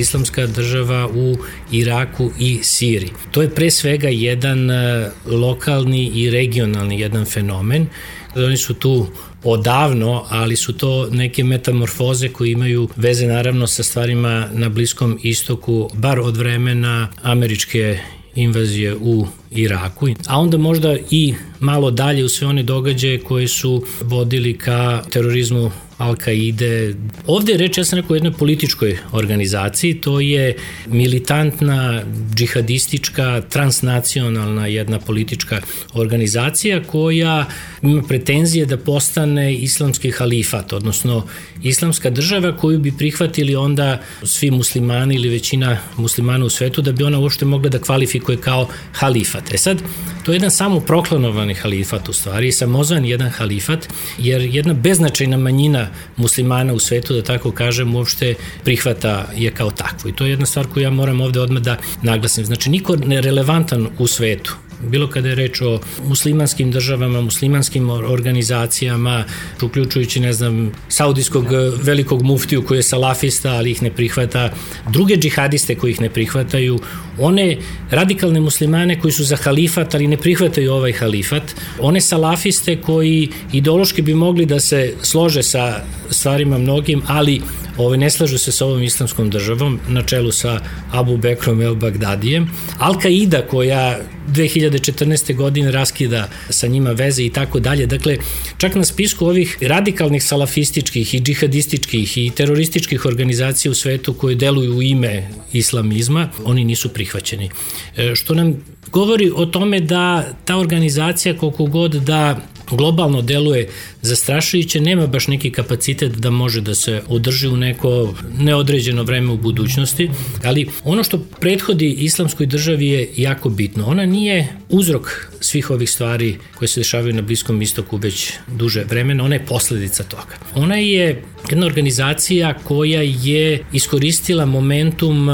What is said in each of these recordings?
islamska država u Iraku i Siriji. To je pre svega jedan e, lokalni i regionalni jedan fenomen. Oni su tu odavno, ali su to neke metamorfoze koje imaju veze naravno sa stvarima na Bliskom istoku, bar od vremena američke invazije u Iraku, a onda možda i malo dalje u sve one događaje koje su vodili ka terorizmu Al-Qaide. Ovde je reč, ja sam rekao, o jednoj političkoj organizaciji, to je militantna, džihadistička, transnacionalna jedna politička organizacija koja ima pretenzije da postane islamski halifat, odnosno islamska država koju bi prihvatili onda svi muslimani ili većina muslimana u svetu da bi ona uopšte mogla da kvalifikuje kao halifat. E sad, to je jedan samo proklanovani halifat u stvari, samozvan jedan halifat, jer jedna beznačajna manjina muslimana u svetu, da tako kažem, uopšte prihvata je kao takvo. I to je jedna stvar koju ja moram ovde odmah da naglasim. Znači, niko nerelevantan u svetu bilo kada je reč o muslimanskim državama, muslimanskim organizacijama, uključujući, ne znam, saudijskog e, velikog muftiju koji je salafista, ali ih ne prihvata, druge džihadiste koji ih ne prihvataju, one radikalne muslimane koji su za halifat, ali ne prihvataju ovaj halifat, one salafiste koji ideološki bi mogli da se slože sa stvarima mnogim, ali ovaj, ne slažu se sa ovom islamskom državom na čelu sa Abu Bekrom el Bagdadijem. Al-Qaida koja 2014. godine raskida sa njima veze i tako dalje. Dakle, čak na spisku ovih radikalnih salafističkih i džihadističkih i terorističkih organizacija u svetu koje deluju u ime islamizma, oni nisu prihvaćeni. E, što nam govori o tome da ta organizacija koliko god da globalno deluje zastrašujuće, nema baš neki kapacitet da može da se održi u neko neodređeno vreme u budućnosti, ali ono što prethodi islamskoj državi je jako bitno. Ona nije uzrok svih ovih stvari koje se dešavaju na Bliskom istoku već duže vremena, ona je posledica toga. Ona je jedna organizacija koja je iskoristila momentum e,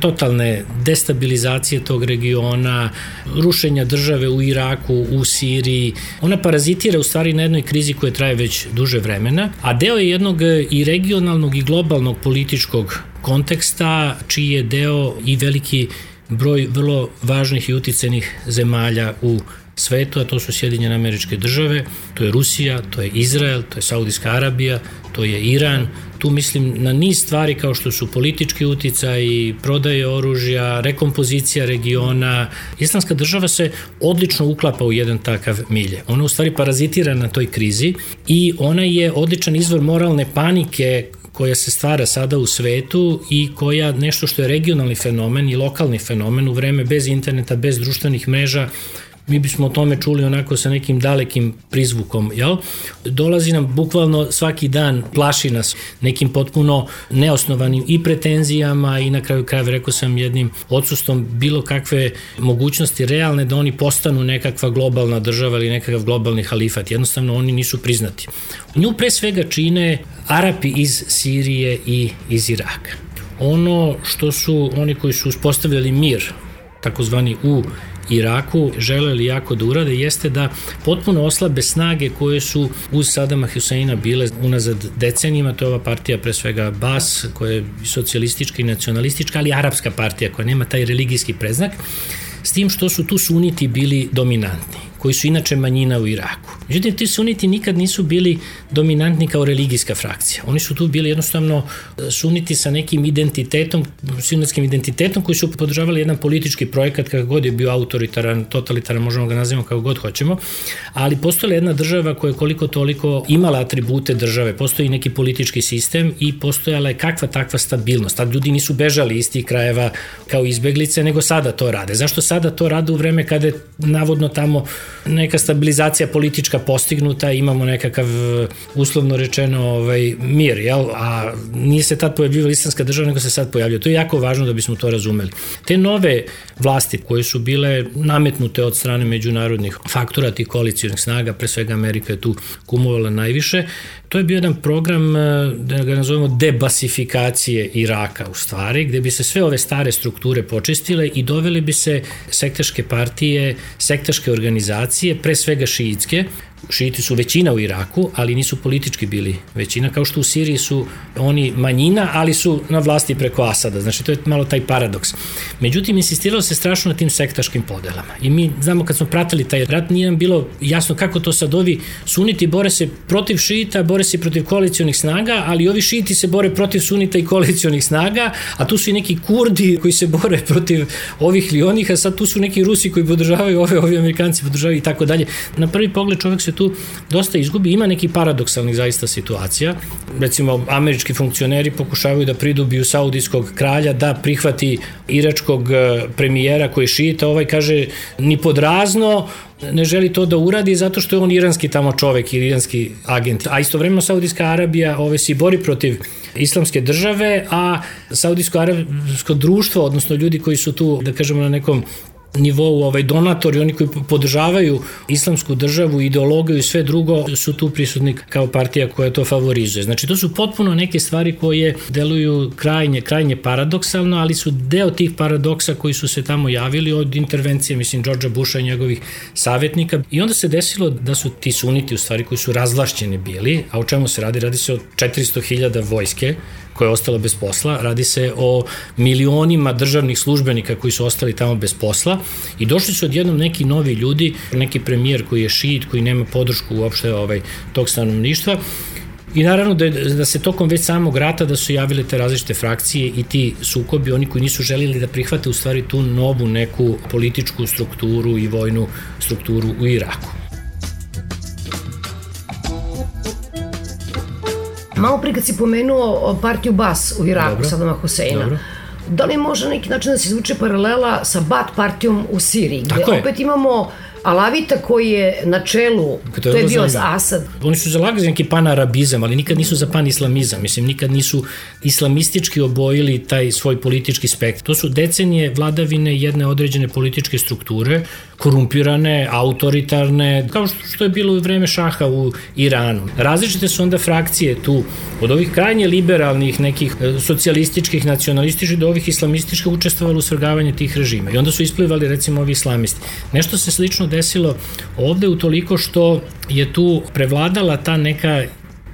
totalne destabilizacije tog regiona, rušenja države u Iraku, u Siriji. Ona parazitira u stvari na jednoj krizi koja traje već duže vremena, a deo je jednog i regionalnog i globalnog političkog konteksta, čiji je deo i veliki broj vrlo važnih i uticenih zemalja u svetu, a to su Sjedinjene američke države, to je Rusija, to je Izrael, to je Saudijska Arabija, to je Iran, tu mislim na niz stvari kao što su politički uticaj, prodaje oružja, rekompozicija regiona. Islamska država se odlično uklapa u jedan takav milje. Ona u stvari parazitira na toj krizi i ona je odličan izvor moralne panike koja se stvara sada u svetu i koja nešto što je regionalni fenomen i lokalni fenomen u vreme bez interneta, bez društvenih mreža mi bismo o tome čuli onako sa nekim dalekim prizvukom, jel? Dolazi nam bukvalno svaki dan, plaši nas nekim potpuno neosnovanim i pretenzijama i na kraju krajeva rekao sam jednim odsustom bilo kakve mogućnosti realne da oni postanu nekakva globalna država ili nekakav globalni halifat. Jednostavno oni nisu priznati. Nju pre svega čine Arapi iz Sirije i iz Iraka. Ono što su oni koji su uspostavljali mir takozvani u Iraku želeli jako da urade jeste da potpuno oslabe snage koje su uz Sadama Huseina bile unazad decenijima, to je ova partija pre svega BAS, koja je socijalistička i nacionalistička, ali arapska partija koja nema taj religijski preznak, s tim što su tu suniti bili dominantni koji su inače manjina u Iraku. Međutim, ti suniti nikad nisu bili dominantni kao religijska frakcija. Oni su tu bili jednostavno e, suniti sa nekim identitetom, sunetskim identitetom koji su podržavali jedan politički projekat kako god je bio autoritaran, totalitaran, možemo ga nazivamo kako god hoćemo, ali postojala jedna država koja je koliko toliko imala atribute države, postoji neki politički sistem i postojala je kakva takva stabilnost. Tad ljudi nisu bežali iz tih krajeva kao izbeglice, nego sada to rade. Zašto sada to rade u vreme kada je navodno tamo neka stabilizacija politička postignuta, imamo nekakav uslovno rečeno ovaj, mir, jel? a nije se tad pojavljivala islamska država, nego se sad pojavljaju. To je jako važno da bismo to razumeli. Te nove vlasti koje su bile nametnute od strane međunarodnih faktora, tih koalicijonih snaga, pre svega Amerika je tu kumovala najviše, To je bio jedan program, e, da ga nazovemo, debasifikacije Iraka u stvari, gde bi se sve ove stare strukture počistile i doveli bi se sektaške partije, sektaške organizacije, pre svega šiitske, šiti su većina u Iraku, ali nisu politički bili većina, kao što u Siriji su oni manjina, ali su na vlasti preko Asada. Znači, to je malo taj paradoks. Međutim, insistiralo se strašno na tim sektaškim podelama. I mi znamo kad smo pratili taj rat, nije nam bilo jasno kako to sad ovi suniti bore se protiv šita, bore se protiv koalicijonih snaga, ali ovi šiti se bore protiv sunita i koalicijonih snaga, a tu su i neki kurdi koji se bore protiv ovih ili onih, a sad tu su neki Rusi koji podržavaju ove, ovi Amerikanci podržavaju i tako dalje. Na prvi pogled čovek tu dosta izgubi. Ima neki paradoksalnih zaista situacija. Recimo, američki funkcioneri pokušavaju da pridobiju saudijskog kralja da prihvati iračkog e, premijera koji šita, ovaj kaže ni podrazno, ne želi to da uradi zato što je on iranski tamo čovek ili iranski agent. A istovremeno Saudijska Arabija ove se bori protiv islamske države, a Saudijsko-arabsko društvo, odnosno ljudi koji su tu, da kažemo, na nekom nivou ovaj donatori, oni koji podržavaju islamsku državu, ideologiju i sve drugo su tu prisutni kao partija koja to favorizuje. Znači to su potpuno neke stvari koje deluju krajnje, krajnje paradoksalno, ali su deo tih paradoksa koji su se tamo javili od intervencije, mislim, Đorđa Busha i njegovih savjetnika. I onda se desilo da su ti suniti u stvari koji su razvlašćeni bili, a o čemu se radi? Radi se o 400.000 vojske koja je ostala bez posla. Radi se o milionima državnih službenika koji su ostali tamo bez posla i došli su odjednom neki novi ljudi, neki premijer koji je šit, koji nema podršku uopšte ovaj, tog stanovništva I naravno da, da se tokom već samog rata da su javile te različite frakcije i ti sukobi, oni koji nisu želili da prihvate u stvari tu novu neku političku strukturu i vojnu strukturu u Iraku. Malo pri kad si pomenuo partiju Bas u Iraku, Dobro. Sadama Huseina, Dobro. da li može na neki način da se izvuče paralela sa Bat partijom u Siriji, gde Tako opet je. imamo Alavita koji je na čelu, to, to je bio Asad. Oni su zalagali za neki panarabizam, ali nikad nisu za panislamizam. Mislim, nikad nisu islamistički obojili taj svoj politički spektr. To su decenije vladavine jedne određene političke strukture, korumpirane, autoritarne, kao što je bilo u vreme šaha u Iranu. Različite su onda frakcije tu, od ovih krajnje liberalnih, nekih e, socijalističkih, nacionalističkih, do ovih islamističkih učestvovali u svrgavanje tih režima. I onda su isplivali, recimo, ovi islamisti. Nešto se slično desilo ovde utoliko što je tu prevladala ta neka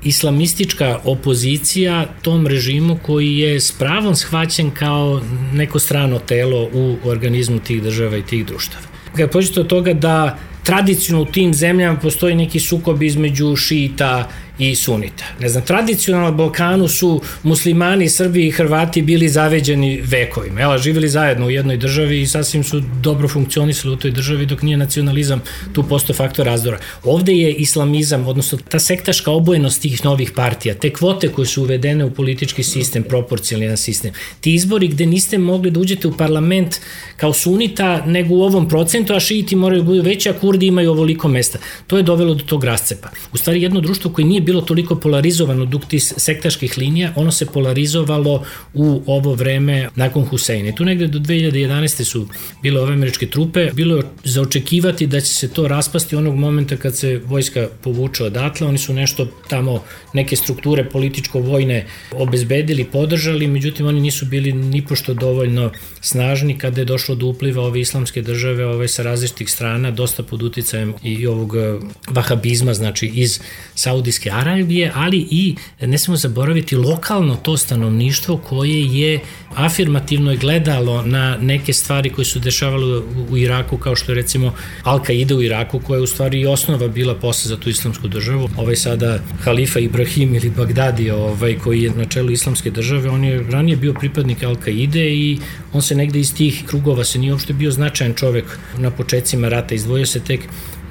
islamistička opozicija tom režimu koji je s pravom shvaćen kao neko strano telo u organizmu tih država i tih društava. Kada pođete od toga da tradicionalno u tim zemljama postoji neki sukob između šita i sunita. Ne znam, tradicionalno na Balkanu su muslimani, Srbi i Hrvati bili zaveđeni vekovima. Evo, živjeli zajedno u jednoj državi i sasvim su dobro funkcionisali u toj državi dok nije nacionalizam tu posto faktor razdora. Ovde je islamizam, odnosno ta sektaška obojenost tih novih partija, te kvote koje su uvedene u politički sistem, proporcijalni sistem, ti izbori gde niste mogli da uđete u parlament kao sunita nego u ovom procentu, a šiti moraju da budu veći, a kurdi imaju ovoliko mesta. To je dovelo do tog rascepa. U stvari jedno društvo koje nije bilo toliko polarizovano duk tih sektaških linija, ono se polarizovalo u ovo vreme nakon Huseina. tu negde do 2011. su bile ove američke trupe, bilo je za očekivati da će se to raspasti onog momenta kad se vojska povuče odatle, oni su nešto tamo, neke strukture političko-vojne obezbedili, podržali, međutim oni nisu bili nipošto dovoljno snažni kada je došlo do upliva ove islamske države ove sa različitih strana, dosta pod uticajem i ovog eh, vahabizma, znači iz Saudijske Arabije, ali i ne smemo zaboraviti lokalno to stanovništvo koje je afirmativno je gledalo na neke stvari koje su dešavale u Iraku, kao što je recimo Al-Qaida u Iraku, koja je u stvari i osnova bila posle za tu islamsku državu. Ovaj sada halifa Ibrahim ili Bagdadi, ovaj, koji je na čelu islamske države, on je ranije bio pripadnik Al-Qaide i on se negde iz tih krugova se nije uopšte bio značajan čovek na početcima rata, izdvojio se tek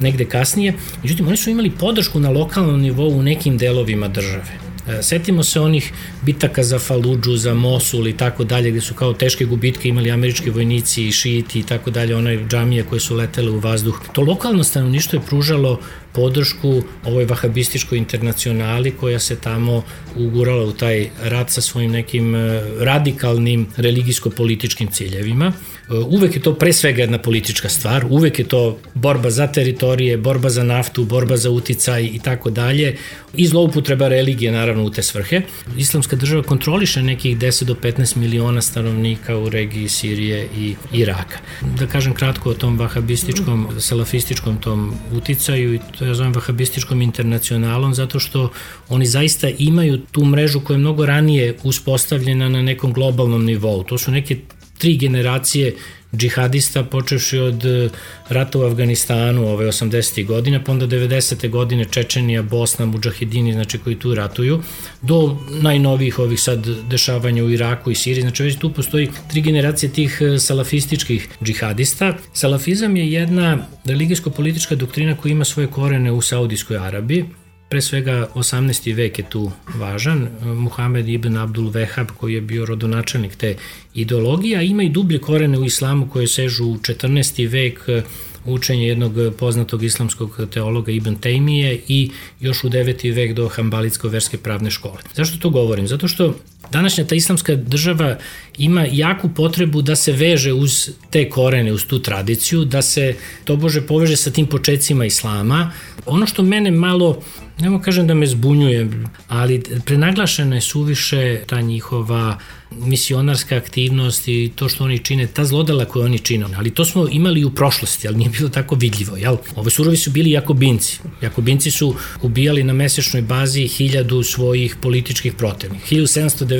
negde kasnije. Međutim, oni su imali podršku na lokalnom nivou u nekim delovima države. E, setimo se onih bitaka za Faludžu, za Mosul i tako dalje, gde su kao teške gubitke imali američki vojnici i šiti i tako dalje, onaj džamije koje su letele u vazduh. To lokalno stanovništvo je pružalo podršku ovoj vahabističkoj internacionali koja se tamo ugurala u taj rat sa svojim nekim e, radikalnim religijsko-političkim ciljevima. E, uvek je to pre svega jedna politička stvar, uvek je to borba za teritorije, borba za naftu, borba za uticaj i tako dalje i zlouputreba religije naravno u te svrhe. Islamska država kontroliše nekih 10 do 15 miliona stanovnika u regiji Sirije i Iraka. Da kažem kratko o tom vahabističkom, salafističkom tom uticaju i to ja zovem vahabističkom internacionalom, zato što oni zaista imaju tu mrežu koja je mnogo ranije uspostavljena na nekom globalnom nivou. To su neke tri generacije džihadista, počevši od e, rata u Afganistanu ove 80. godine, pa onda 90. godine Čečenija, Bosna, Mujahidini, znači koji tu ratuju, do najnovijih ovih sad dešavanja u Iraku i Siriji, znači već tu postoji tri generacije tih e, salafističkih džihadista. Salafizam je jedna religijsko-politička doktrina koja ima svoje korene u Saudijskoj Arabiji, Pre svega 18. vek je tu važan. Muhammed ibn Abdul Vehab koji je bio rodonačelnik te ideologije, a ima i dublje korene u islamu koje sežu u 14. vek učenje jednog poznatog islamskog teologa Ibn Taymije i još u 9. vek do Hambalitsko-verske pravne škole. Zašto to govorim? Zato što današnja ta islamska država ima jaku potrebu da se veže uz te korene, uz tu tradiciju, da se to bože poveže sa tim početcima islama. Ono što mene malo Nemo kažem da me zbunjuje, ali prenaglašena je suviše ta njihova misionarska aktivnost i to što oni čine, ta zlodela koje oni čine. Ali to smo imali u prošlosti, ali nije bilo tako vidljivo. Jel? Ove surovi su bili jakobinci. Jakobinci su ubijali na mesečnoj bazi hiljadu svojih političkih protivnika.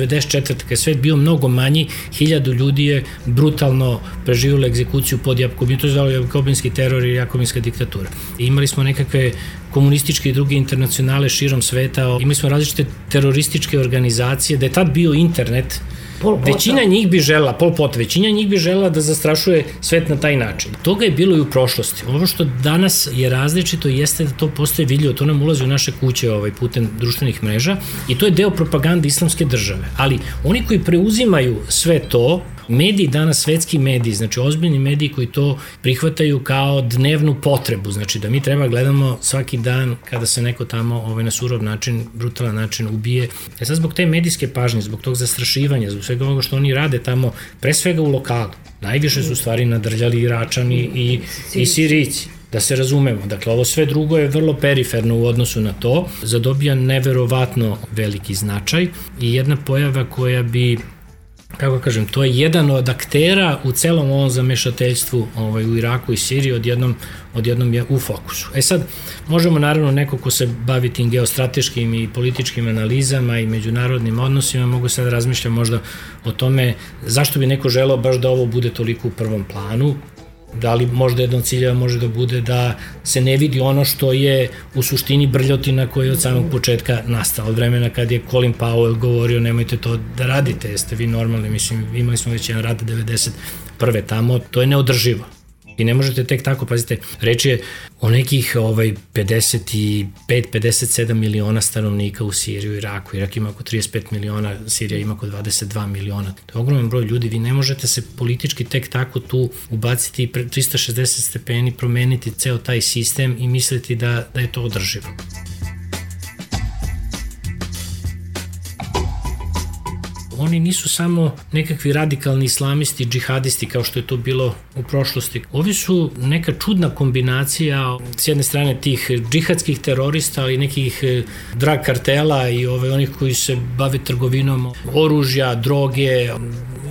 1794. kada je svet bio mnogo manji, hiljadu ljudi je brutalno preživjela egzekuciju pod Jakobin. To je zvalo jakobinski teror i jakobinska diktatura. I imali smo nekakve komunističke i druge internacionale širom sveta, imali smo različite terorističke organizacije, da je tad bio internet, Pol Pota. Većina njih bi žela, Pol Pot, većina njih bi žela da zastrašuje svet na taj način. Toga je bilo i u prošlosti. Ovo što danas je različito jeste da to postoje vidljivo, to nam ulazi u naše kuće ovaj, putem društvenih mreža i to je deo propagande islamske države. Ali oni koji preuzimaju sve to, Mediji danas, svetski mediji, znači ozbiljni mediji koji to prihvataju kao dnevnu potrebu, znači da mi treba gledamo svaki dan kada se neko tamo ovaj, na surov način, brutalan način ubije. E sad zbog te medijske pažnje, zbog tog zastrašivanja, zbog svega ovoga što oni rade tamo, pre svega u lokalu, najviše su stvari nadrljali Iračani i, i Sirici da se razumemo. Dakle, ovo sve drugo je vrlo periferno u odnosu na to, zadobija neverovatno veliki značaj i jedna pojava koja bi kako kažem, to je jedan od aktera u celom ovom zamešateljstvu ovaj, u Iraku i Siriji, odjednom, odjednom je u fokusu. E sad, možemo naravno neko ko se bavi tim geostrateškim i političkim analizama i međunarodnim odnosima, mogu sad razmišljati možda o tome zašto bi neko želeo baš da ovo bude toliko u prvom planu, da li možda jedan od ciljeva može da bude da se ne vidi ono što je u suštini brljotina koja je od samog početka nastala. Od vremena kad je Colin Powell govorio nemojte to da radite, jeste vi normalni, mislim, imali smo već jedan rad 91. tamo, to je neodrživo. I ne možete tek tako, pazite, reč je o nekih ovaj, 55-57 miliona stanovnika u Siriji, u Iraku. Irak ima oko 35 miliona, Sirija ima oko 22 miliona. To je ogroman broj ljudi. Vi ne možete se politički tek tako tu ubaciti 360 stepeni, promeniti ceo taj sistem i misliti da, da je to održivo. Oni nisu samo nekakvi radikalni islamisti, džihadisti kao što je to bilo u prošlosti. Ovi su neka čudna kombinacija s jedne strane tih džihadskih terorista, ali nekih e, drag kartela i ove, onih koji se bave trgovinom oružja, droge,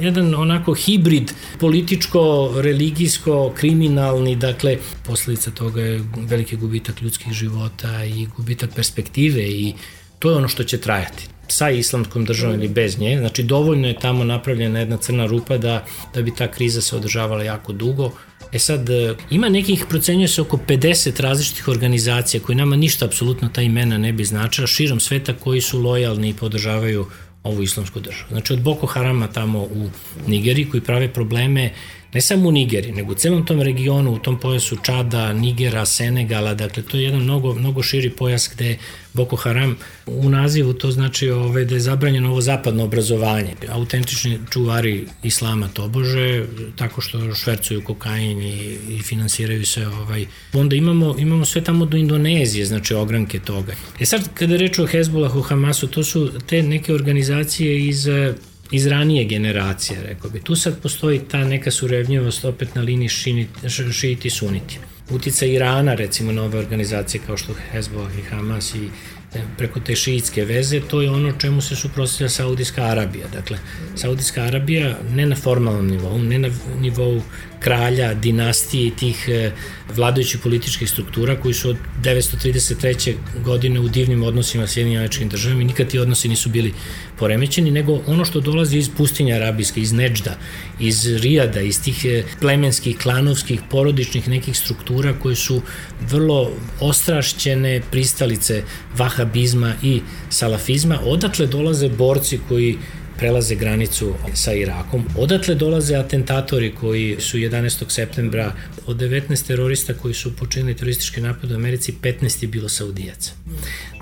jedan onako hibrid političko, religijsko, kriminalni, dakle posledica toga je veliki gubitak ljudskih života i gubitak perspektive i to je ono što će trajati sa islamskom državom ili bez nje. Znači dovoljno je tamo napravljena jedna crna rupa da, da bi ta kriza se održavala jako dugo. E sad, e, ima nekih, procenjuje se oko 50 različitih organizacija koji nama ništa apsolutno ta imena ne bi značila, širom sveta koji su lojalni i podržavaju ovu islamsku državu. Znači od Boko Harama tamo u Nigeriji koji prave probleme ne samo u Nigeriji, nego u celom tom regionu, u tom pojasu Čada, Nigera, Senegala, dakle to je jedan mnogo, mnogo širi pojas gde Boko Haram u nazivu to znači ove, da je zabranjeno ovo zapadno obrazovanje. Autentični čuvari islama tobože, tako što švercuju kokain i, i finansiraju se. Ovaj. Onda imamo, imamo sve tamo do Indonezije, znači ogranke toga. E sad, kada reč o Hezbollahu, Hamasu, to su te neke organizacije iz iz ranije generacije, rekao bi. Tu sad postoji ta neka surevnjivost opet na liniji šiti suniti. Utica Irana, recimo, na ove organizacije kao što Hezbollah i Hamas i e, preko te šiitske veze, to je ono čemu se suprostavlja Saudijska Arabija. Dakle, Saudijska Arabija ne na formalnom nivou, ne na nivou kralja, dinastije i tih e, vladajućih političkih struktura koji su od 933. godine u divnim odnosima s jednim američkim državama i nikad ti odnosi nisu bili poremećeni, nego ono što dolazi iz pustinja arabijske, iz Neđda, iz Rijada, iz tih e, plemenskih, klanovskih, porodičnih nekih struktura koje su vrlo ostrašćene pristalice vahabizma i salafizma, odatle dolaze borci koji prelaze granicu sa Irakom. Odatle dolaze atentatori koji su 11. septembra od 19 terorista koji su počinili teroristički napad u Americi, 15 je bilo Saudijaca.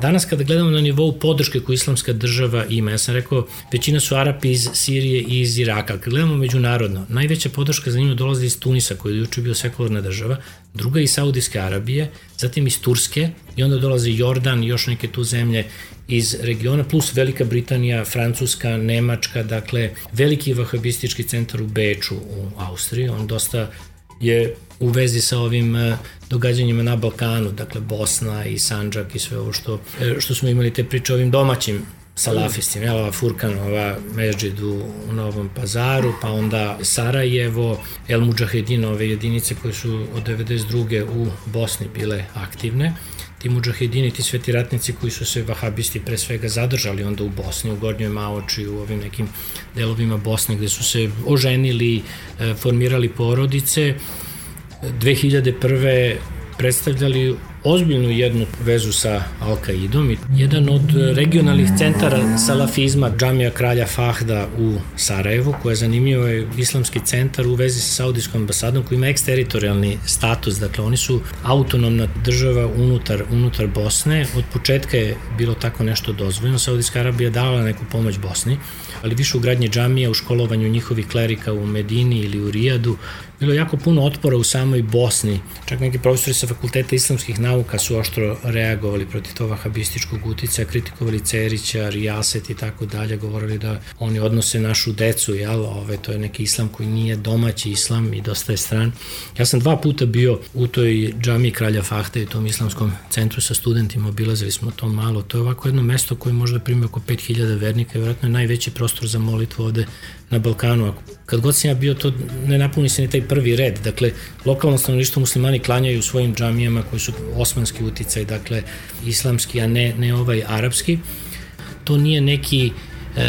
Danas kada gledamo na nivou podrške koju islamska država ima, ja sam rekao, većina su Arapi iz Sirije i iz Iraka. Kad gledamo međunarodno, najveća podrška za njima dolazi iz Tunisa, koji je juče bio sekularna država, druga iz Saudijske Arabije, zatim iz Turske i onda dolazi Jordan i još neke tu zemlje iz regiona, plus Velika Britanija, Francuska, Nemačka, dakle veliki vahabistički centar u Beču u Austriji, on dosta je u vezi sa ovim e, događanjima na Balkanu, dakle Bosna i Sanđak i sve ovo što, e, što smo imali te priče ovim domaćim salafistima, jel, ova Furkanova međid u, u Novom pazaru, pa onda Sarajevo, El Mujahedin, ove jedinice koje su od 92. u Bosni bile aktivne ti muđahedini, ti sveti ratnici koji su se vahabisti pre svega zadržali onda u Bosni, u Gornjoj Maoči, u ovim nekim delovima Bosne gde su se oženili, e, formirali porodice. 2001 predstavljali ozbiljnu jednu vezu sa Al-Qaidom. Jedan od regionalnih centara salafizma, džamija kralja Fahda u Sarajevu, koja je zanimljivo je islamski centar u vezi sa Saudijskom ambasadom koji ima eksteritorijalni status, dakle oni su autonomna država unutar, unutar Bosne. Od početka je bilo tako nešto dozvoljeno. Saudijska Arabija dala neku pomoć Bosni, ali više u gradnje džamija, u školovanju njihovih klerika u Medini ili u Rijadu, bilo jako puno otpora u samoj Bosni. Čak neki profesori sa fakulteta islamskih nauka su oštro reagovali protiv tog vahabističkog utica, kritikovali Cerića, Rijaset i tako dalje, govorili da oni odnose našu decu, jel, ove, to je neki islam koji nije domaći islam i dosta je stran. Ja sam dva puta bio u toj džami Kralja Fahte i tom islamskom centru sa studentima, obilazili smo to malo. To je ovako jedno mesto koje možda primi oko 5000 vernika i vjerojatno je najveći prostor za molitvu ovde na Balkanu. Kad god sam ja bio, to ne napuni se ni taj prvi red. Dakle, lokalno stanovništvo muslimani klanjaju u svojim džamijama koji su osmanski uticaj, dakle, islamski, a ne, ne ovaj arapski. To nije neki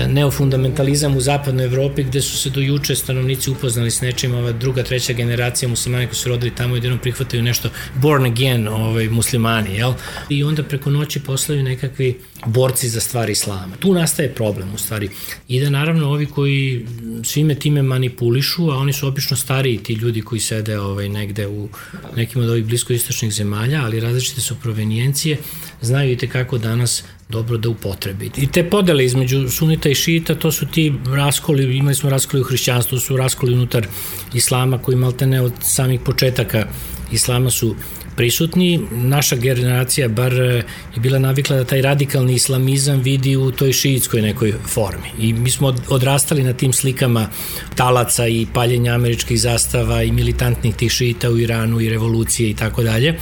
neofundamentalizam u zapadnoj Evropi gde su se do juče stanovnici upoznali s nečim, ova druga, treća generacija muslimani koji su rodili tamo jednom prihvataju nešto born again ovaj, muslimani, jel? I onda preko noći poslaju nekakvi borci za stvari islama. Tu nastaje problem u stvari. I da naravno ovi koji svime time manipulišu, a oni su obično stariji ti ljudi koji sede ovaj, negde u nekim od ovih bliskoistočnih zemalja, ali različite su provenijencije, znaju i kako danas dobro da upotrebi. I te podele između sunita i šita, to su ti raskoli, imali smo raskoli u hrišćanstvu, su raskoli unutar islama koji maltene od samih početaka islama su prisutni. Naša generacija bar je bila navikla da taj radikalni islamizam vidi u toj šiitskoj nekoj formi. I mi smo odrastali na tim slikama talaca i paljenja američkih zastava i militantnih tih šita u Iranu i revolucije i tako dalje.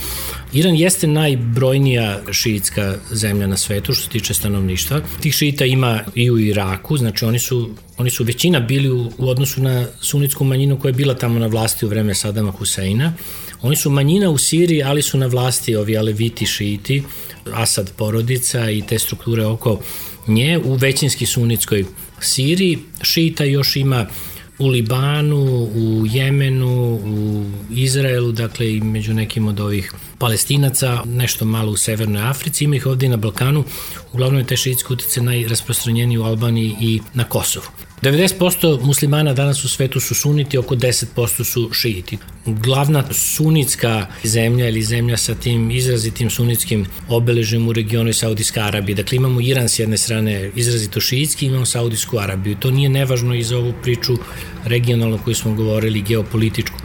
Iran jeste najbrojnija šiitska zemlja na svetu što se tiče stanovništva. Tih šita ima i u Iraku, znači oni su, oni su većina bili u, u odnosu na sunitsku manjinu koja je bila tamo na vlasti u vreme Sadama Huseina. Oni su manjina u Siriji, ali su na vlasti ovi aleviti šiti, Asad porodica i te strukture oko nje u većinski sunitskoj Siriji. Šita još ima u Libanu, u Jemenu, u Izraelu, dakle i među nekim od ovih palestinaca, nešto malo u Severnoj Africi, ima ih ovde na Balkanu, uglavnom je te šiitske utice najrasprostranjeniji u Albaniji i na Kosovu. 90% muslimana danas u svetu su suniti, oko 10% su šiiti. Glavna sunitska zemlja ili zemlja sa tim izrazitim sunitskim obeležem u regionu je Saudijska Arabija. Dakle, imamo Iran s jedne strane izrazito šiitski, imamo Saudijsku Arabiju. To nije nevažno i za ovu priču regionalno koju smo govorili, geopolitičku.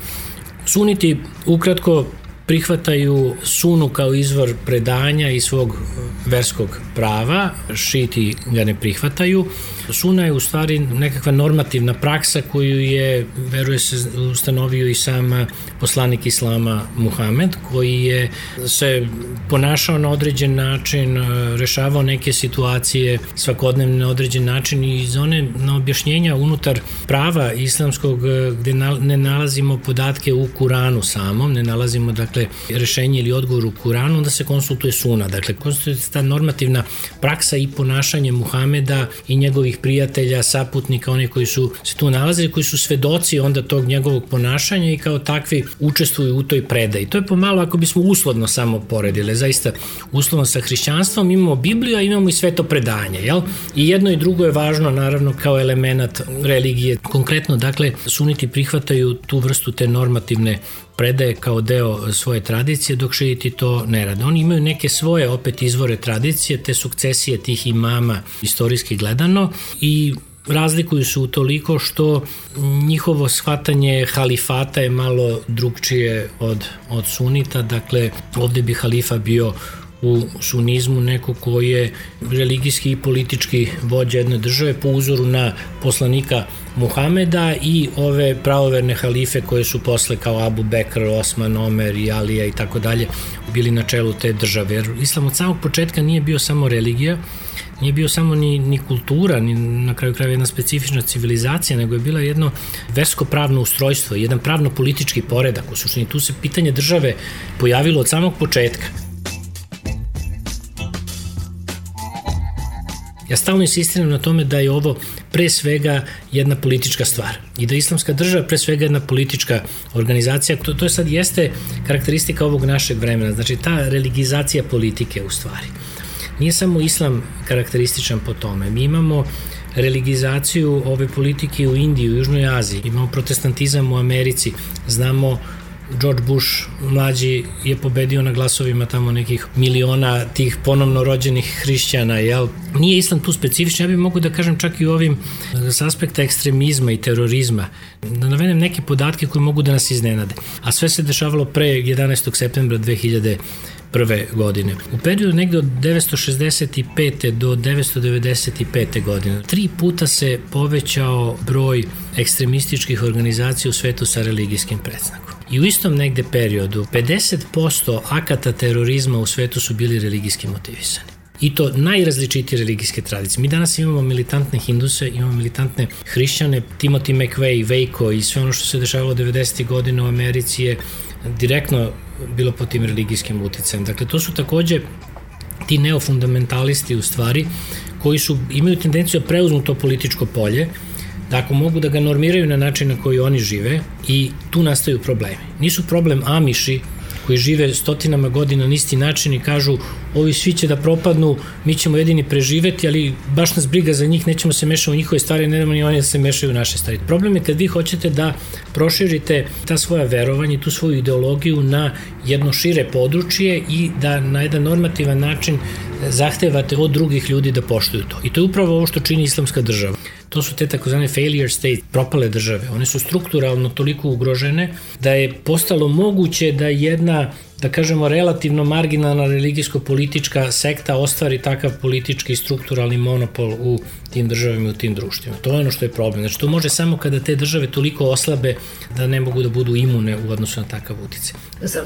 Suniti, ukratko, prihvataju sunu kao izvor predanja i svog verskog prava, šiti ga ne prihvataju. Suna je u stvari nekakva normativna praksa koju je, veruje se, ustanovio i sam poslanik Islama Muhamed, koji je se ponašao na određen način, rešavao neke situacije svakodnevne na određen način i iz one na objašnjenja unutar prava islamskog gde ne nalazimo podatke u Kuranu samom, ne nalazimo dakle rešenje ili odgovor u Kuranu, onda se konsultuje suna. Dakle, konsultuje ta normativna praksa i ponašanje Muhameda i njegovih prijatelja, saputnika, oni koji su se tu nalazili, koji su svedoci onda tog njegovog ponašanja i kao takvi učestvuju u toj predaji. To je pomalo ako bismo uslovno samo poredile, zaista uslovno sa hrišćanstvom imamo Bibliju, a imamo i sveto predanje, jel? I jedno i drugo je važno naravno kao element religije. Konkretno, dakle, suniti prihvataju tu vrstu te normativne predaje kao deo svoje tradicije, dok šeiti to ne rade. Oni imaju neke svoje opet izvore tradicije, te sukcesije tih imama istorijski gledano i razlikuju se u toliko što njihovo shvatanje halifata je malo drugčije od, od sunita, dakle ovde bi halifa bio u sunizmu neko ko je religijski i politički vođa jedne države po uzoru na poslanika Muhameda i ove pravoverne halife koje su posle kao Abu Bekr, Osman, Omer i Alija i tako dalje bili na čelu te države. Jer islam od samog početka nije bio samo religija, nije bio samo ni, ni kultura, ni na kraju krajeva jedna specifična civilizacija, nego je bila jedno versko-pravno ustrojstvo, jedan pravno-politički poredak. U suštini tu se pitanje države pojavilo od samog početka. Ja stalno insistiram na tome da je ovo pre svega jedna politička stvar i da islamska država pre svega jedna politička organizacija, to, to je sad jeste karakteristika ovog našeg vremena, znači ta religizacija politike u stvari. Nije samo islam karakterističan po tome, mi imamo religizaciju ove politike u Indiji, u Južnoj Aziji, imamo protestantizam u Americi, znamo George Bush mlađi je pobedio na glasovima tamo nekih miliona tih ponovno rođenih hrišćana, jel? Nije islam tu specifičan, ja bih mogu da kažem čak i u ovim s aspekta ekstremizma i terorizma, da navedem neke podatke koje mogu da nas iznenade. A sve se dešavalo pre 11. septembra 2000 prve godine. U periodu negde od 965. do 995. godine tri puta se povećao broj ekstremističkih organizacija u svetu sa religijskim predznakom. I u istom negde periodu 50% akata terorizma u svetu su bili religijski motivisani. I to najrazličitije religijske tradicije. Mi danas imamo militantne hinduse, imamo militantne hrišćane, Timothy McVeigh, Veiko i sve ono što se dešavalo 90. godina u Americi je direktno bilo pod tim religijskim uticajem. Dakle, to su takođe ti neofundamentalisti u stvari koji su, imaju tendenciju da preuzmu to političko polje da ako mogu da ga normiraju na način na koji oni žive i tu nastaju problemi. Nisu problem Amiši koji žive stotinama godina na isti način i kažu ovi svi će da propadnu, mi ćemo jedini preživeti, ali baš nas briga za njih, nećemo se mešati u njihove stvari, ne ni oni da se mešaju u naše stvari. Problem je kad vi hoćete da proširite ta svoja verovanja, tu svoju ideologiju na jedno šire područje i da na jedan normativan način zahtevate od drugih ljudi da poštuju to. I to je upravo ovo što čini islamska država. To su te takozvane failure state, propale države. One su strukturalno toliko ugrožene da je postalo moguće da jedna da kažemo, relativno marginalna religijsko-politička sekta ostvari takav politički i strukturalni monopol u tim državama i u tim društvima. To je ono što je problem. Znači, to može samo kada te države toliko oslabe da ne mogu da budu imune u odnosu na takav utice.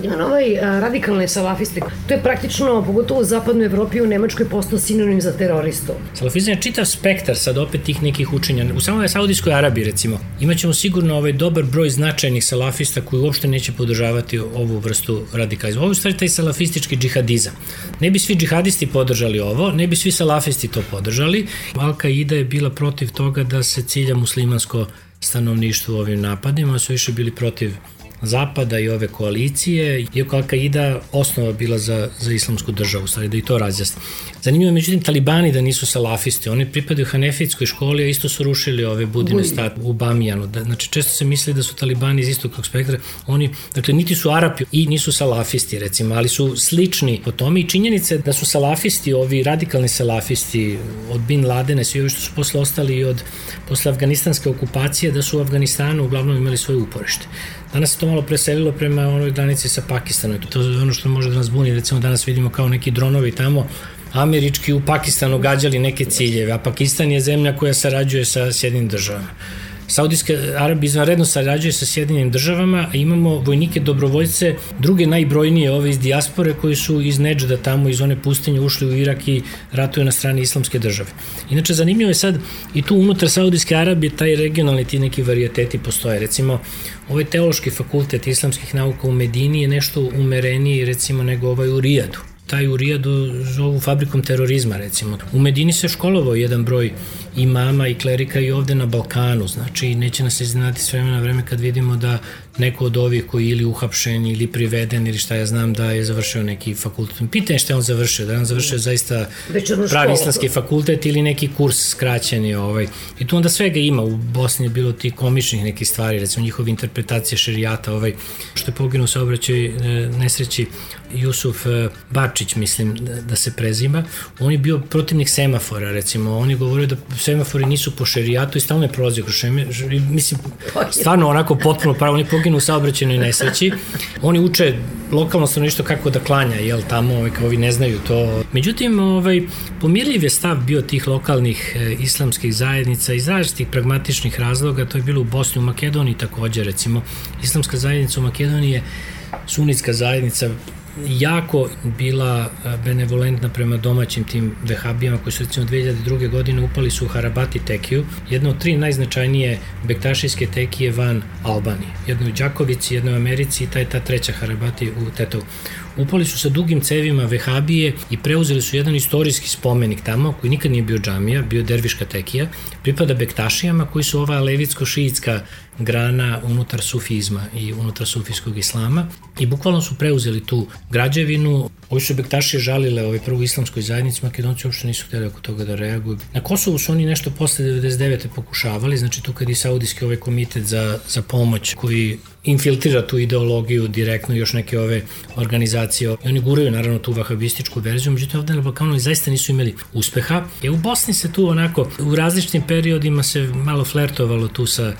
Ima ovaj radikalne salafiste, to je praktično, pogotovo u zapadnoj Evropi i u Nemačkoj, postao sinonim za teroristu. Salafizam je čitav spektar sad opet tih nekih učenja. U samoj Saudijskoj Arabiji, recimo, imaćemo sigurno ovaj dobar broj značajnih salafista koji uopšte neće podržavati ovu vrstu radikalizma. Ovo je stvari taj salafistički džihadizam. Ne bi svi džihadisti podržali ovo, ne bi svi salafisti to podržali. Alka Ida je bila protiv toga da se cilja muslimansko stanovništvo u ovim napadima, su više bili protiv Zapada i ove koalicije, iako Al-Qaida osnova bila za, za islamsku državu, stvari da i to razjasni. Zanimljivo, međutim, talibani da nisu salafisti, oni pripadaju hanefitskoj školi, a isto su rušili ove budine stat u Bamijanu. Da, znači, često se misli da su talibani iz istog spektra, oni, dakle, niti su Arapi i nisu salafisti, recimo, ali su slični po tome i činjenice da su salafisti, ovi radikalni salafisti od Bin Ladena, svi ovi što su posle ostali i od posle afganistanske okupacije, da su u Afganistanu uglavnom imali svoje uporište. Danas se to malo preselilo prema onoj granici sa Pakistanom. To je ono što može da nas buni. Recimo danas vidimo kao neki dronovi tamo američki u Pakistanu gađali neke ciljeve, a Pakistan je zemlja koja sarađuje sa Sjedinim državama. Saudijska Arabija izvanredno sarađuje sa Sjedinjenim državama, a imamo vojnike dobrovoljce, druge najbrojnije ove iz dijaspore koji su iz Neđda tamo iz one pustinje ušli u Irak i ratuju na strani islamske države. Inače, zanimljivo je sad i tu unutar Saudijske Arabije taj regionalni ti neki varijeteti postoje. Recimo, ovaj teološki fakultet islamskih nauka u Medini je nešto umereniji recimo nego ovaj u Rijadu taj u Rijadu zovu fabrikom terorizma recimo. U Medini se školovao jedan broj i mama i klerika i ovde na Balkanu, znači neće nas iznenati s vremena vreme kad vidimo da neko od ovih koji ili uhapšen ili priveden ili šta ja znam da je završio neki fakultet. Pitanje šta je on završio, da je on završio zaista pravi islamski fakultet ili neki kurs skraćeni. Ovaj. I tu onda svega ima, u Bosni je bilo ti komičnih nekih stvari, recimo njihove interpretacije šerijata, ovaj, što je poginuo sa obraćaj e, nesreći Jusuf e, Bačić, mislim da, da se prezima, on je bio protivnik semafora, recimo, on je govorio da semafori nisu po šerijatu i stalno je prolazio kroz šeme, mislim, stvarno onako potpuno pravo, on je poginuo u saobraćenoj nesreći. Oni uče lokalno stanovništvo kako da klanja, jel, tamo, ovaj, kao ovi ne znaju to. Međutim, ovaj, pomirljiv je stav bio tih lokalnih e, islamskih zajednica iz različitih pragmatičnih razloga, to je bilo u Bosni, u Makedoniji takođe, recimo, islamska zajednica u Makedoniji je sunitska zajednica jako bila benevolentna prema domaćim tim vehabijama koji su recimo 2002. godine upali su u Harabati tekiju, jedna od tri najznačajnije bektašijske tekije van Albanije. Jedno u Đakovici, jedno u Americi i taj ta treća Harabati u Tetovu. Upali su sa dugim cevima vehabije i preuzeli su jedan istorijski spomenik tamo, koji nikad nije bio džamija, bio derviška tekija, pripada bektašijama koji su ova levitsko-šiitska grana unutar sufizma i unutar sufijskog islama i bukvalno su preuzeli tu građevinu. Ovi su bektašije žalile ovaj prvu islamskoj zajednici, makedonci uopšte nisu hteli oko toga da reaguju. Na Kosovu su oni nešto posle 99. pokušavali, znači tu kad i saudijski ovaj komitet za, za pomoć koji infiltrira tu ideologiju direktno još neke ove organizacije. I oni guraju naravno tu vahabističku verziju, međutim ovde na Balkanu zaista nisu imali uspeha. I u Bosni se tu onako u različitim periodima se malo flertovalo tu sa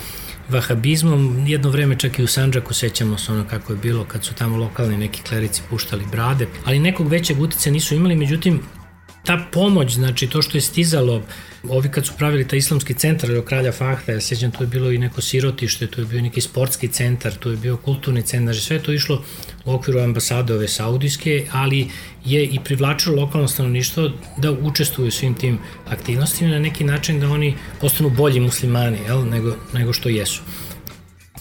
vahabizmom. Jedno vreme čak i u Sanđaku sećamo se ono kako je bilo kad su tamo lokalni neki klerici puštali brade, ali nekog većeg utice nisu imali, međutim ta pomoć, znači to što je stizalo, ovi kad su pravili taj islamski centar do kralja Fahta, ja sećam, to je bilo i neko sirotište, to je bio neki sportski centar, to je bio kulturni centar, znači sve to išlo u okviru ambasade ove saudijske, ali je i privlačilo lokalno stanovništvo da učestvuju svim tim aktivnostima na neki način da oni postanu bolji muslimani jel, nego, nego što jesu.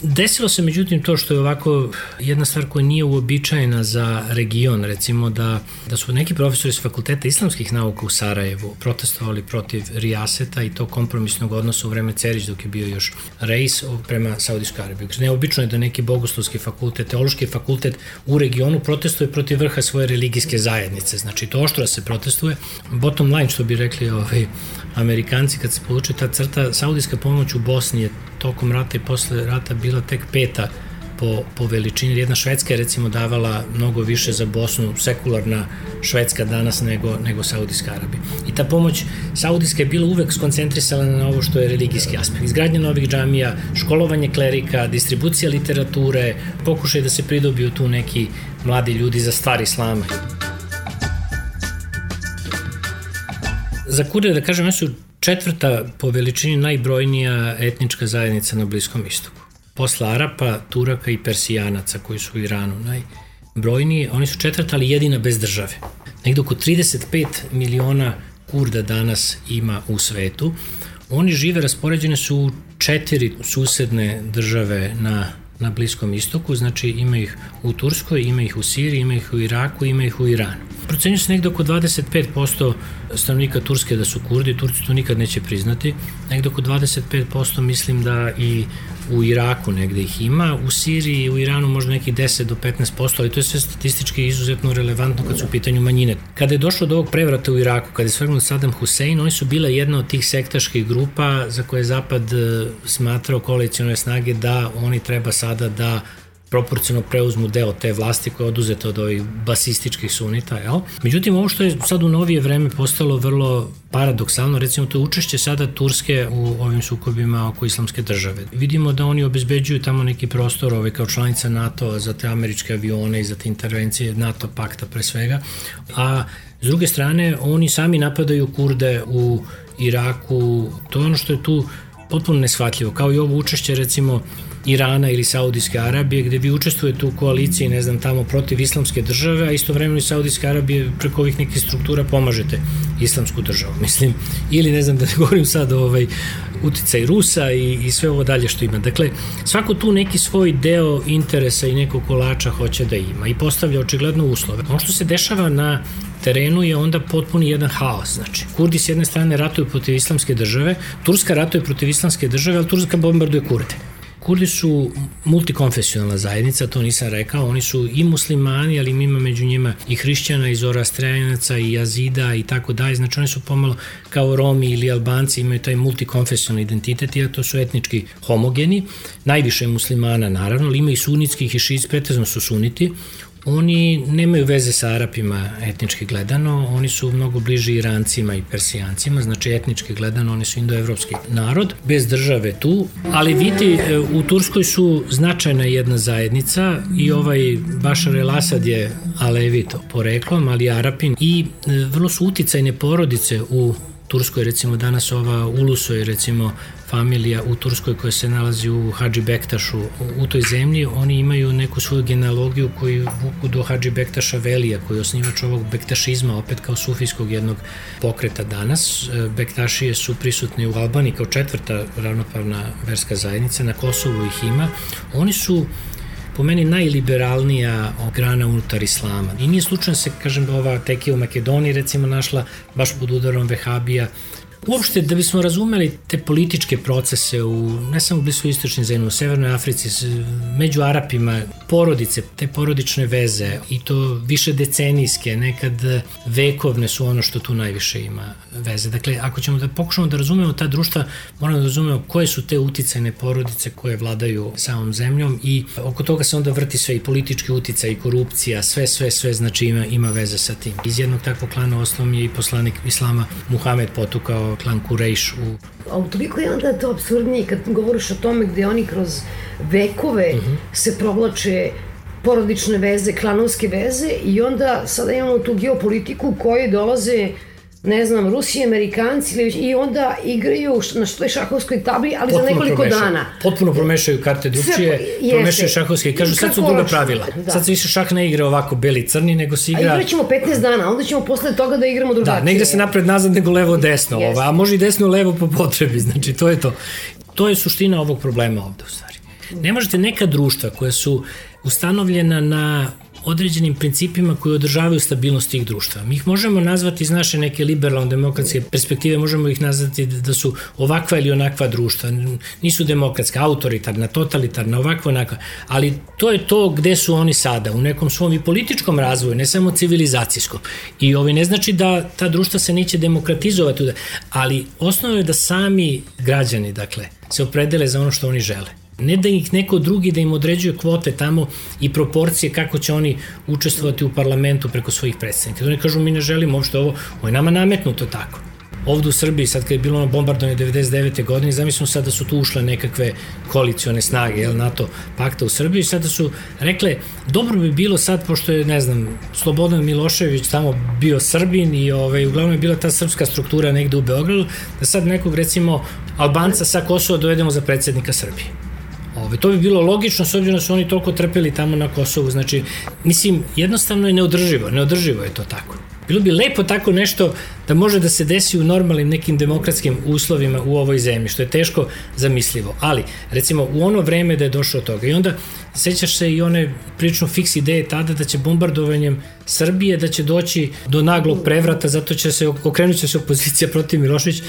Desilo se međutim to što je ovako jedna stvar koja nije uobičajena za region, recimo da, da su neki profesori s fakulteta islamskih nauka u Sarajevu protestovali protiv Rijaseta i to kompromisnog odnosa u vreme Cerić dok je bio još rejs prema Saudijskoj Arabiji. Znači, neobično je da neki bogoslovski fakultet, teološki fakultet u regionu protestuje protiv vrha svoje religijske zajednice. Znači to oštro se protestuje. Bottom line što bi rekli ovaj, Amerikanci kad se povuče ta crta, saudijska pomoć u Bosni je tokom rata i posle rata bila tek peta po, po veličini. Jedna Švedska je recimo davala mnogo više za Bosnu, sekularna Švedska danas nego, nego Saudijska Arabija. I ta pomoć Saudijska je bila uvek skoncentrisana na ovo što je religijski aspekt. Izgradnja novih džamija, školovanje klerika, distribucija literature, pokušaj da se pridobiju tu neki mladi ljudi za stari islama. Za Kurde, da kažem, su četvrta po veličini najbrojnija etnička zajednica na Bliskom istoku. Posle Arapa, Turaka i Persijanaca koji su u Iranu najbrojniji, oni su četvrta, ali jedina bez države. Negde oko 35 miliona Kurda danas ima u svetu. Oni žive, raspoređene su u četiri susedne države na na Bliskom istoku, znači ima ih u Turskoj, ima ih u Siriji, ima ih u Iraku, ima ih u Iranu. Procenju se negde oko 25% stanovnika Turske da su Kurdi, Turci to nikad neće priznati, negde oko 25% mislim da i u Iraku negde ih ima, u Siriji i u Iranu možda nekih 10 do 15%, ali to je sve statistički izuzetno relevantno kad su u pitanju manjine. Kada je došlo do ovog prevrata u Iraku, kada je svrgnut Saddam Hussein, oni su bila jedna od tih sektaških grupa za koje je Zapad e, smatrao koalicijone snage da oni treba sada da proporcionalno preuzmu deo te vlasti koja je oduzeta od ovih basističkih sunita. Jel? Međutim, ovo što je sad u novije vreme postalo vrlo paradoksalno, recimo to učešće sada Turske u ovim sukobima oko islamske države. Vidimo da oni obezbeđuju tamo neki prostor ovaj, kao članica NATO za te američke avione i za te intervencije NATO pakta pre svega, a s druge strane oni sami napadaju kurde u Iraku, to je ono što je tu potpuno neshvatljivo, kao i ovo učešće recimo Irana ili Saudijske Arabije, gde vi učestvujete u koaliciji, ne znam, tamo protiv islamske države, a istovremeno i Saudijske Arabije preko ovih nekih struktura pomažete islamsku državu, mislim, ili ne znam da ne govorim sad o ovaj, uticaj Rusa i, i sve ovo dalje što ima. Dakle, svako tu neki svoj deo interesa i nekog kolača hoće da ima i postavlja očigledno uslove. Ono što se dešava na terenu je onda potpuni jedan haos. Znači, Kurdi s jedne strane ratuju protiv islamske države, Turska ratuje protiv islamske države, ali Turska bombarduje Kurde. Kurdi su multikonfesionalna zajednica, to nisam rekao, oni su i muslimani, ali ima među njima i hrišćana, i zorastrejaнаca, i jazida i tako dalje, znači oni su pomalo kao Romi ili Albanci, imaju taj multikonfesionalni identitet, i to su etnički homogeni, najviše muslimana naravno, ali ima i sunitskih i šiz, pretezno su suniti, Oni nemaju veze sa Arapima etnički gledano, oni su mnogo bliži Irancima i Persijancima, znači etnički gledano oni su indoevropski narod, bez države tu, ali vidi, e, u Turskoj su značajna jedna zajednica i ovaj Bašar el Asad je alevit poreklom, ali Arapin i e, vrlo su uticajne porodice u Turskoj, recimo danas ova Uluso je recimo familija u Turskoj koja se nalazi u Hadži Bektašu u toj zemlji, oni imaju neku svoju genealogiju koju vuku do Hadži Bektaša Velija, koji je osnivač ovog bektašizma, opet kao sufijskog jednog pokreta danas. E, Bektašije su prisutni u Albaniji kao četvrta ravnopravna verska zajednica, na Kosovu ih ima. Oni su po meni najliberalnija grana unutar islama. I nije slučajno se, kažem, ova tekija u Makedoniji recimo našla baš pod udarom Vehabija, Uopšte, da bismo razumeli te političke procese u, ne samo u Bliskoj istočnoj zemlji, u Severnoj Africi, među Arapima, porodice, te porodične veze i to više decenijske, nekad vekovne su ono što tu najviše ima veze. Dakle, ako ćemo da pokušamo da razumemo ta društva, moramo da razumemo koje su te uticajne porodice koje vladaju samom zemljom i oko toga se onda vrti sve i politički uticaj i korupcija, sve, sve, sve, znači ima, ima veze sa tim. Iz jednog takvog klana osnovom je i poslanik Islama Muhamed potukao klan Kurejš u... A toliko je onda to absurdnije kad govoriš o tome gde oni kroz vekove uh mhm. -huh. se provlače porodične veze, klanovske veze i onda sada imamo tu geopolitiku koji dolaze ne znam, Rusi i Amerikanci i onda igraju na toj šahovskoj tabli, ali Potpuno za nekoliko promešaju. dana. Potpuno promešaju karte drugčije, promešaju šahovske i kažu sad su druga pravila. Da. Sad se više šah ne igra ovako beli-crni, nego se igra... A igraćemo 15 dana, onda ćemo posle toga da igramo drugačije. Da, ne igra se napred-nazad, nego levo-desno, ova, a može i desno-levo po potrebi, znači to je to. To je suština ovog problema ovde u stvari. Ne možete neka društva koja su ustanovljena na određenim principima koji održavaju stabilnost tih društva. Mi ih možemo nazvati iz naše neke liberalno-demokratske perspektive, možemo ih nazvati da su ovakva ili onakva društva. Nisu demokratska, autoritarna, totalitarna, ovakva, onakva. Ali to je to gde su oni sada, u nekom svom i političkom razvoju, ne samo civilizacijskom. I ovaj ne znači da ta društva se neće demokratizovati, ali osnovno je da sami građani, dakle, se opredele za ono što oni žele. Ne da ih neko drugi da im određuje kvote tamo i proporcije kako će oni učestvovati u parlamentu preko svojih predstavnika. Da oni kažu mi ne želimo uopšte ovo, ovo je nama nametnuto tako. Ovde u Srbiji, sad kad je bilo ono bombardovanje 99. godine, zamislimo sad da su tu ušle nekakve koalicione snage, jel, NATO pakta u Srbiji, sada su rekle, dobro bi bilo sad, pošto je, ne znam, Slobodan Milošević tamo bio Srbin i ovaj, uglavnom je bila ta srpska struktura negde u Beogradu, da sad nekog, recimo, Albanca sa Kosova dovedemo za predsednika Srbije Ove, to bi bilo logično s obzirom da su oni toliko trpeli tamo na Kosovu. Znači, mislim, jednostavno je neodrživo. Neodrživo je to tako. Bilo bi lepo tako nešto da može da se desi u normalnim nekim demokratskim uslovima u ovoj zemlji, što je teško zamislivo. Ali, recimo, u ono vreme da je došlo toga i onda sećaš se i one prično fiks ideje tada da će bombardovanjem Srbije da će doći do naglog prevrata, zato će se okrenut će se opozicija protiv Miloševića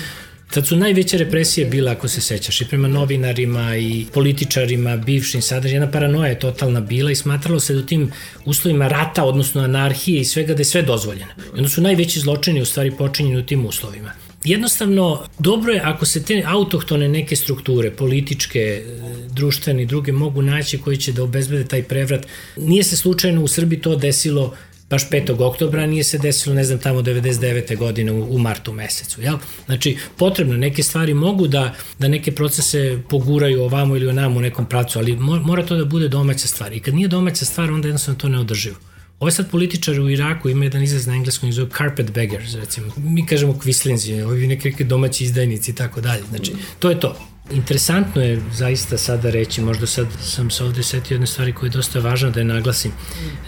Tad su najveće represije bile, ako se sećaš, i prema novinarima i političarima, bivšim, sada jedna paranoja je totalna bila i smatralo se da u tim uslovima rata, odnosno anarhije i svega da je sve dozvoljeno. I onda su najveći zločini u stvari počinjeni u tim uslovima. Jednostavno, dobro je ako se te autohtone neke strukture, političke, društvene i druge mogu naći koji će da obezbede taj prevrat. Nije se slučajno u Srbiji to desilo baš 5. oktobra, nije se desilo, ne znam, tamo 99. godine u, u martu mesecu, jel? Znači, potrebno, neke stvari mogu da, da neke procese poguraju ovamo ili onamo u nekom pracu, ali mora to da bude domaća stvar. I kad nije domaća stvar, onda jednostavno to ne održivo. Ovo sad političari u Iraku ima jedan izraz na engleskom i zove carpet beggars, recimo. Mi kažemo kvislinzi, ovi neke domaći izdajnici i tako dalje. Znači, to je to. Interesantno je zaista sada reći, možda sad sam se ovde setio jedne stvari koje je dosta važno da je naglasim,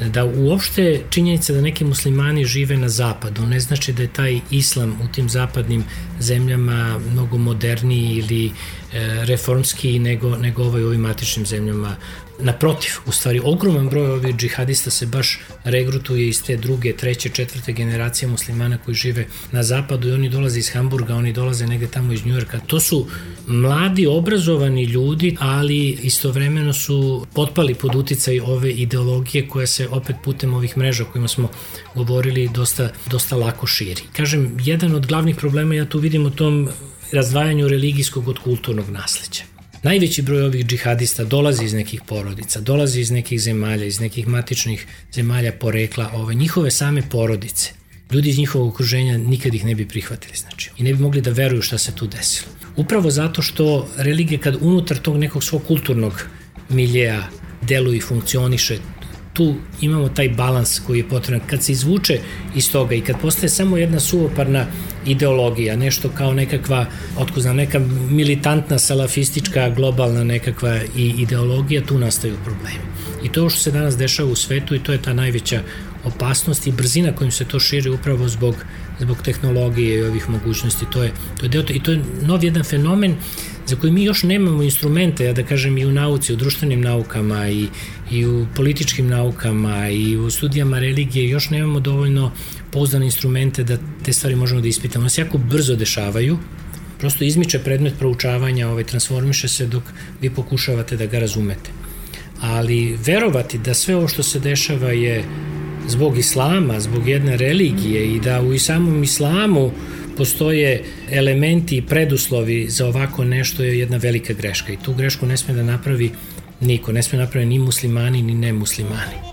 da uopšte činjenica da neki muslimani žive na zapadu ne znači da je taj islam u tim zapadnim zemljama mnogo moderniji ili e, reformski nego, nego ovaj u ovim matičnim zemljama Naprotiv, u stvari, ogroman broj ovih džihadista se baš regrutuje iz te druge, treće, četvrte generacije muslimana koji žive na zapadu i oni dolaze iz Hamburga, oni dolaze negde tamo iz Njujorka. To su mladi, obrazovani ljudi, ali istovremeno su potpali pod uticaj ove ideologije koja se opet putem ovih mreža kojima smo govorili dosta, dosta lako širi. Kažem, jedan od glavnih problema ja tu vidim u tom razdvajanju religijskog od kulturnog nasleđa. Najveći broj ovih džihadista dolazi iz nekih porodica, dolazi iz nekih zemalja, iz nekih matičnih zemalja porekla, ove, njihove same porodice. Ljudi iz njihovog okruženja nikad ih ne bi prihvatili, znači, i ne bi mogli da veruju šta se tu desilo. Upravo zato što religija kad unutar tog nekog svog kulturnog miljeja deluje i funkcioniše, tu imamo taj balans koji je potreban. Kad se izvuče iz toga i kad postaje samo jedna suvoparna ideologija, nešto kao nekakva, otkuzna, neka militantna, salafistička, globalna nekakva i ideologija, tu nastaju problemi. I to što se danas dešava u svetu i to je ta najveća opasnost i brzina kojim se to širi upravo zbog, zbog tehnologije i ovih mogućnosti. To je, to je deo, I to je nov jedan fenomen za koji mi još nemamo instrumente, ja da kažem i u nauci, u društvenim naukama i, i u političkim naukama i u studijama religije, još nemamo dovoljno pouzdane instrumente da te stvari možemo da ispitamo. One se jako brzo dešavaju, prosto izmiče predmet proučavanja, ovaj, transformiše se dok vi pokušavate da ga razumete. Ali verovati da sve ovo što se dešava je zbog islama, zbog jedne religije i da u samom islamu postoje elementi i preduslovi za ovako nešto je jedna velika greška i tu grešku ne sme da napravi niko, ne sme da napravi ni muslimani ni nemuslimani.